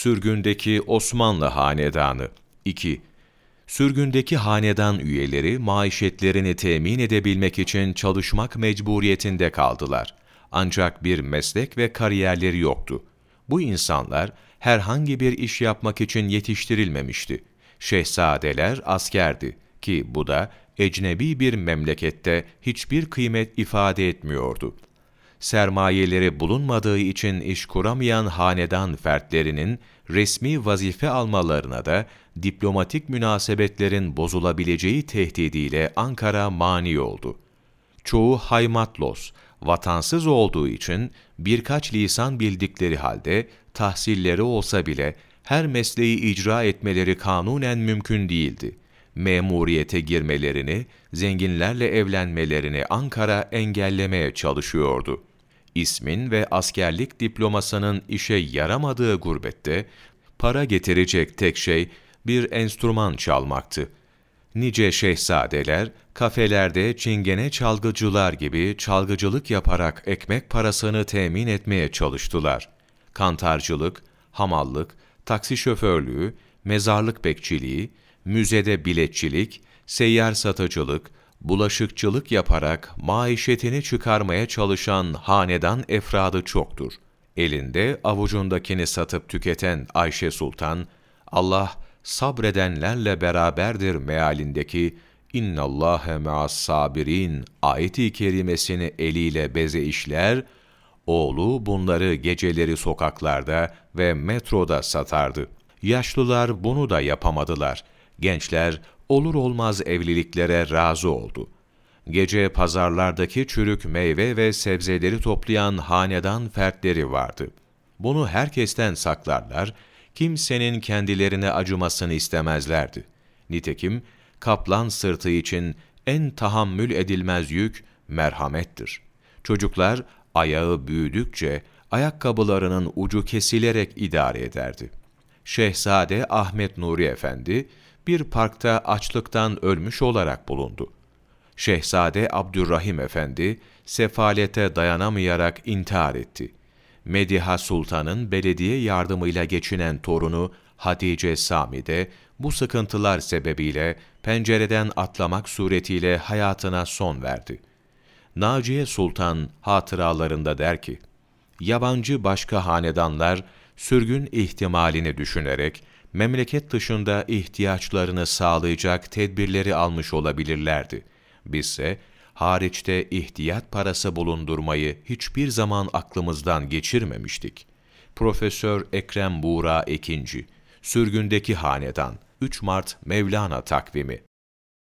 Sürgündeki Osmanlı Hanedanı 2. Sürgündeki hanedan üyeleri maişetlerini temin edebilmek için çalışmak mecburiyetinde kaldılar. Ancak bir meslek ve kariyerleri yoktu. Bu insanlar herhangi bir iş yapmak için yetiştirilmemişti. Şehzadeler askerdi ki bu da ecnebi bir memlekette hiçbir kıymet ifade etmiyordu. Sermayeleri bulunmadığı için iş kuramayan hanedan fertlerinin resmi vazife almalarına da diplomatik münasebetlerin bozulabileceği tehdidiyle Ankara mani oldu. Çoğu haymatlos, vatansız olduğu için birkaç lisan bildikleri halde tahsilleri olsa bile her mesleği icra etmeleri kanunen mümkün değildi. Memuriyete girmelerini, zenginlerle evlenmelerini Ankara engellemeye çalışıyordu. İsmin ve askerlik diplomasının işe yaramadığı gurbette, para getirecek tek şey bir enstrüman çalmaktı. Nice şehzadeler, kafelerde çingene çalgıcılar gibi çalgıcılık yaparak ekmek parasını temin etmeye çalıştılar. Kantarcılık, hamallık, taksi şoförlüğü, mezarlık bekçiliği, müzede biletçilik, seyyar satıcılık, bulaşıkçılık yaparak maişetini çıkarmaya çalışan hanedan efradı çoktur. Elinde avucundakini satıp tüketen Ayşe Sultan, Allah sabredenlerle beraberdir mealindeki İnna Allahe ma'as sabirin ayeti kerimesini eliyle beze işler, oğlu bunları geceleri sokaklarda ve metroda satardı. Yaşlılar bunu da yapamadılar. Gençler olur olmaz evliliklere razı oldu. Gece pazarlardaki çürük meyve ve sebzeleri toplayan hanedan fertleri vardı. Bunu herkesten saklarlar, kimsenin kendilerine acımasını istemezlerdi. Nitekim kaplan sırtı için en tahammül edilmez yük merhamettir. Çocuklar ayağı büyüdükçe ayakkabılarının ucu kesilerek idare ederdi. Şehzade Ahmet Nuri Efendi bir parkta açlıktan ölmüş olarak bulundu. Şehzade Abdurrahim Efendi sefalete dayanamayarak intihar etti. Mediha Sultan'ın belediye yardımıyla geçinen torunu Hatice Sami de bu sıkıntılar sebebiyle pencereden atlamak suretiyle hayatına son verdi. Naciye Sultan hatıralarında der ki, yabancı başka hanedanlar sürgün ihtimalini düşünerek memleket dışında ihtiyaçlarını sağlayacak tedbirleri almış olabilirlerdi. Bizse hariçte ihtiyat parası bulundurmayı hiçbir zaman aklımızdan geçirmemiştik. Profesör Ekrem Buğra Ekinci, Sürgündeki Hanedan, 3 Mart Mevlana takvimi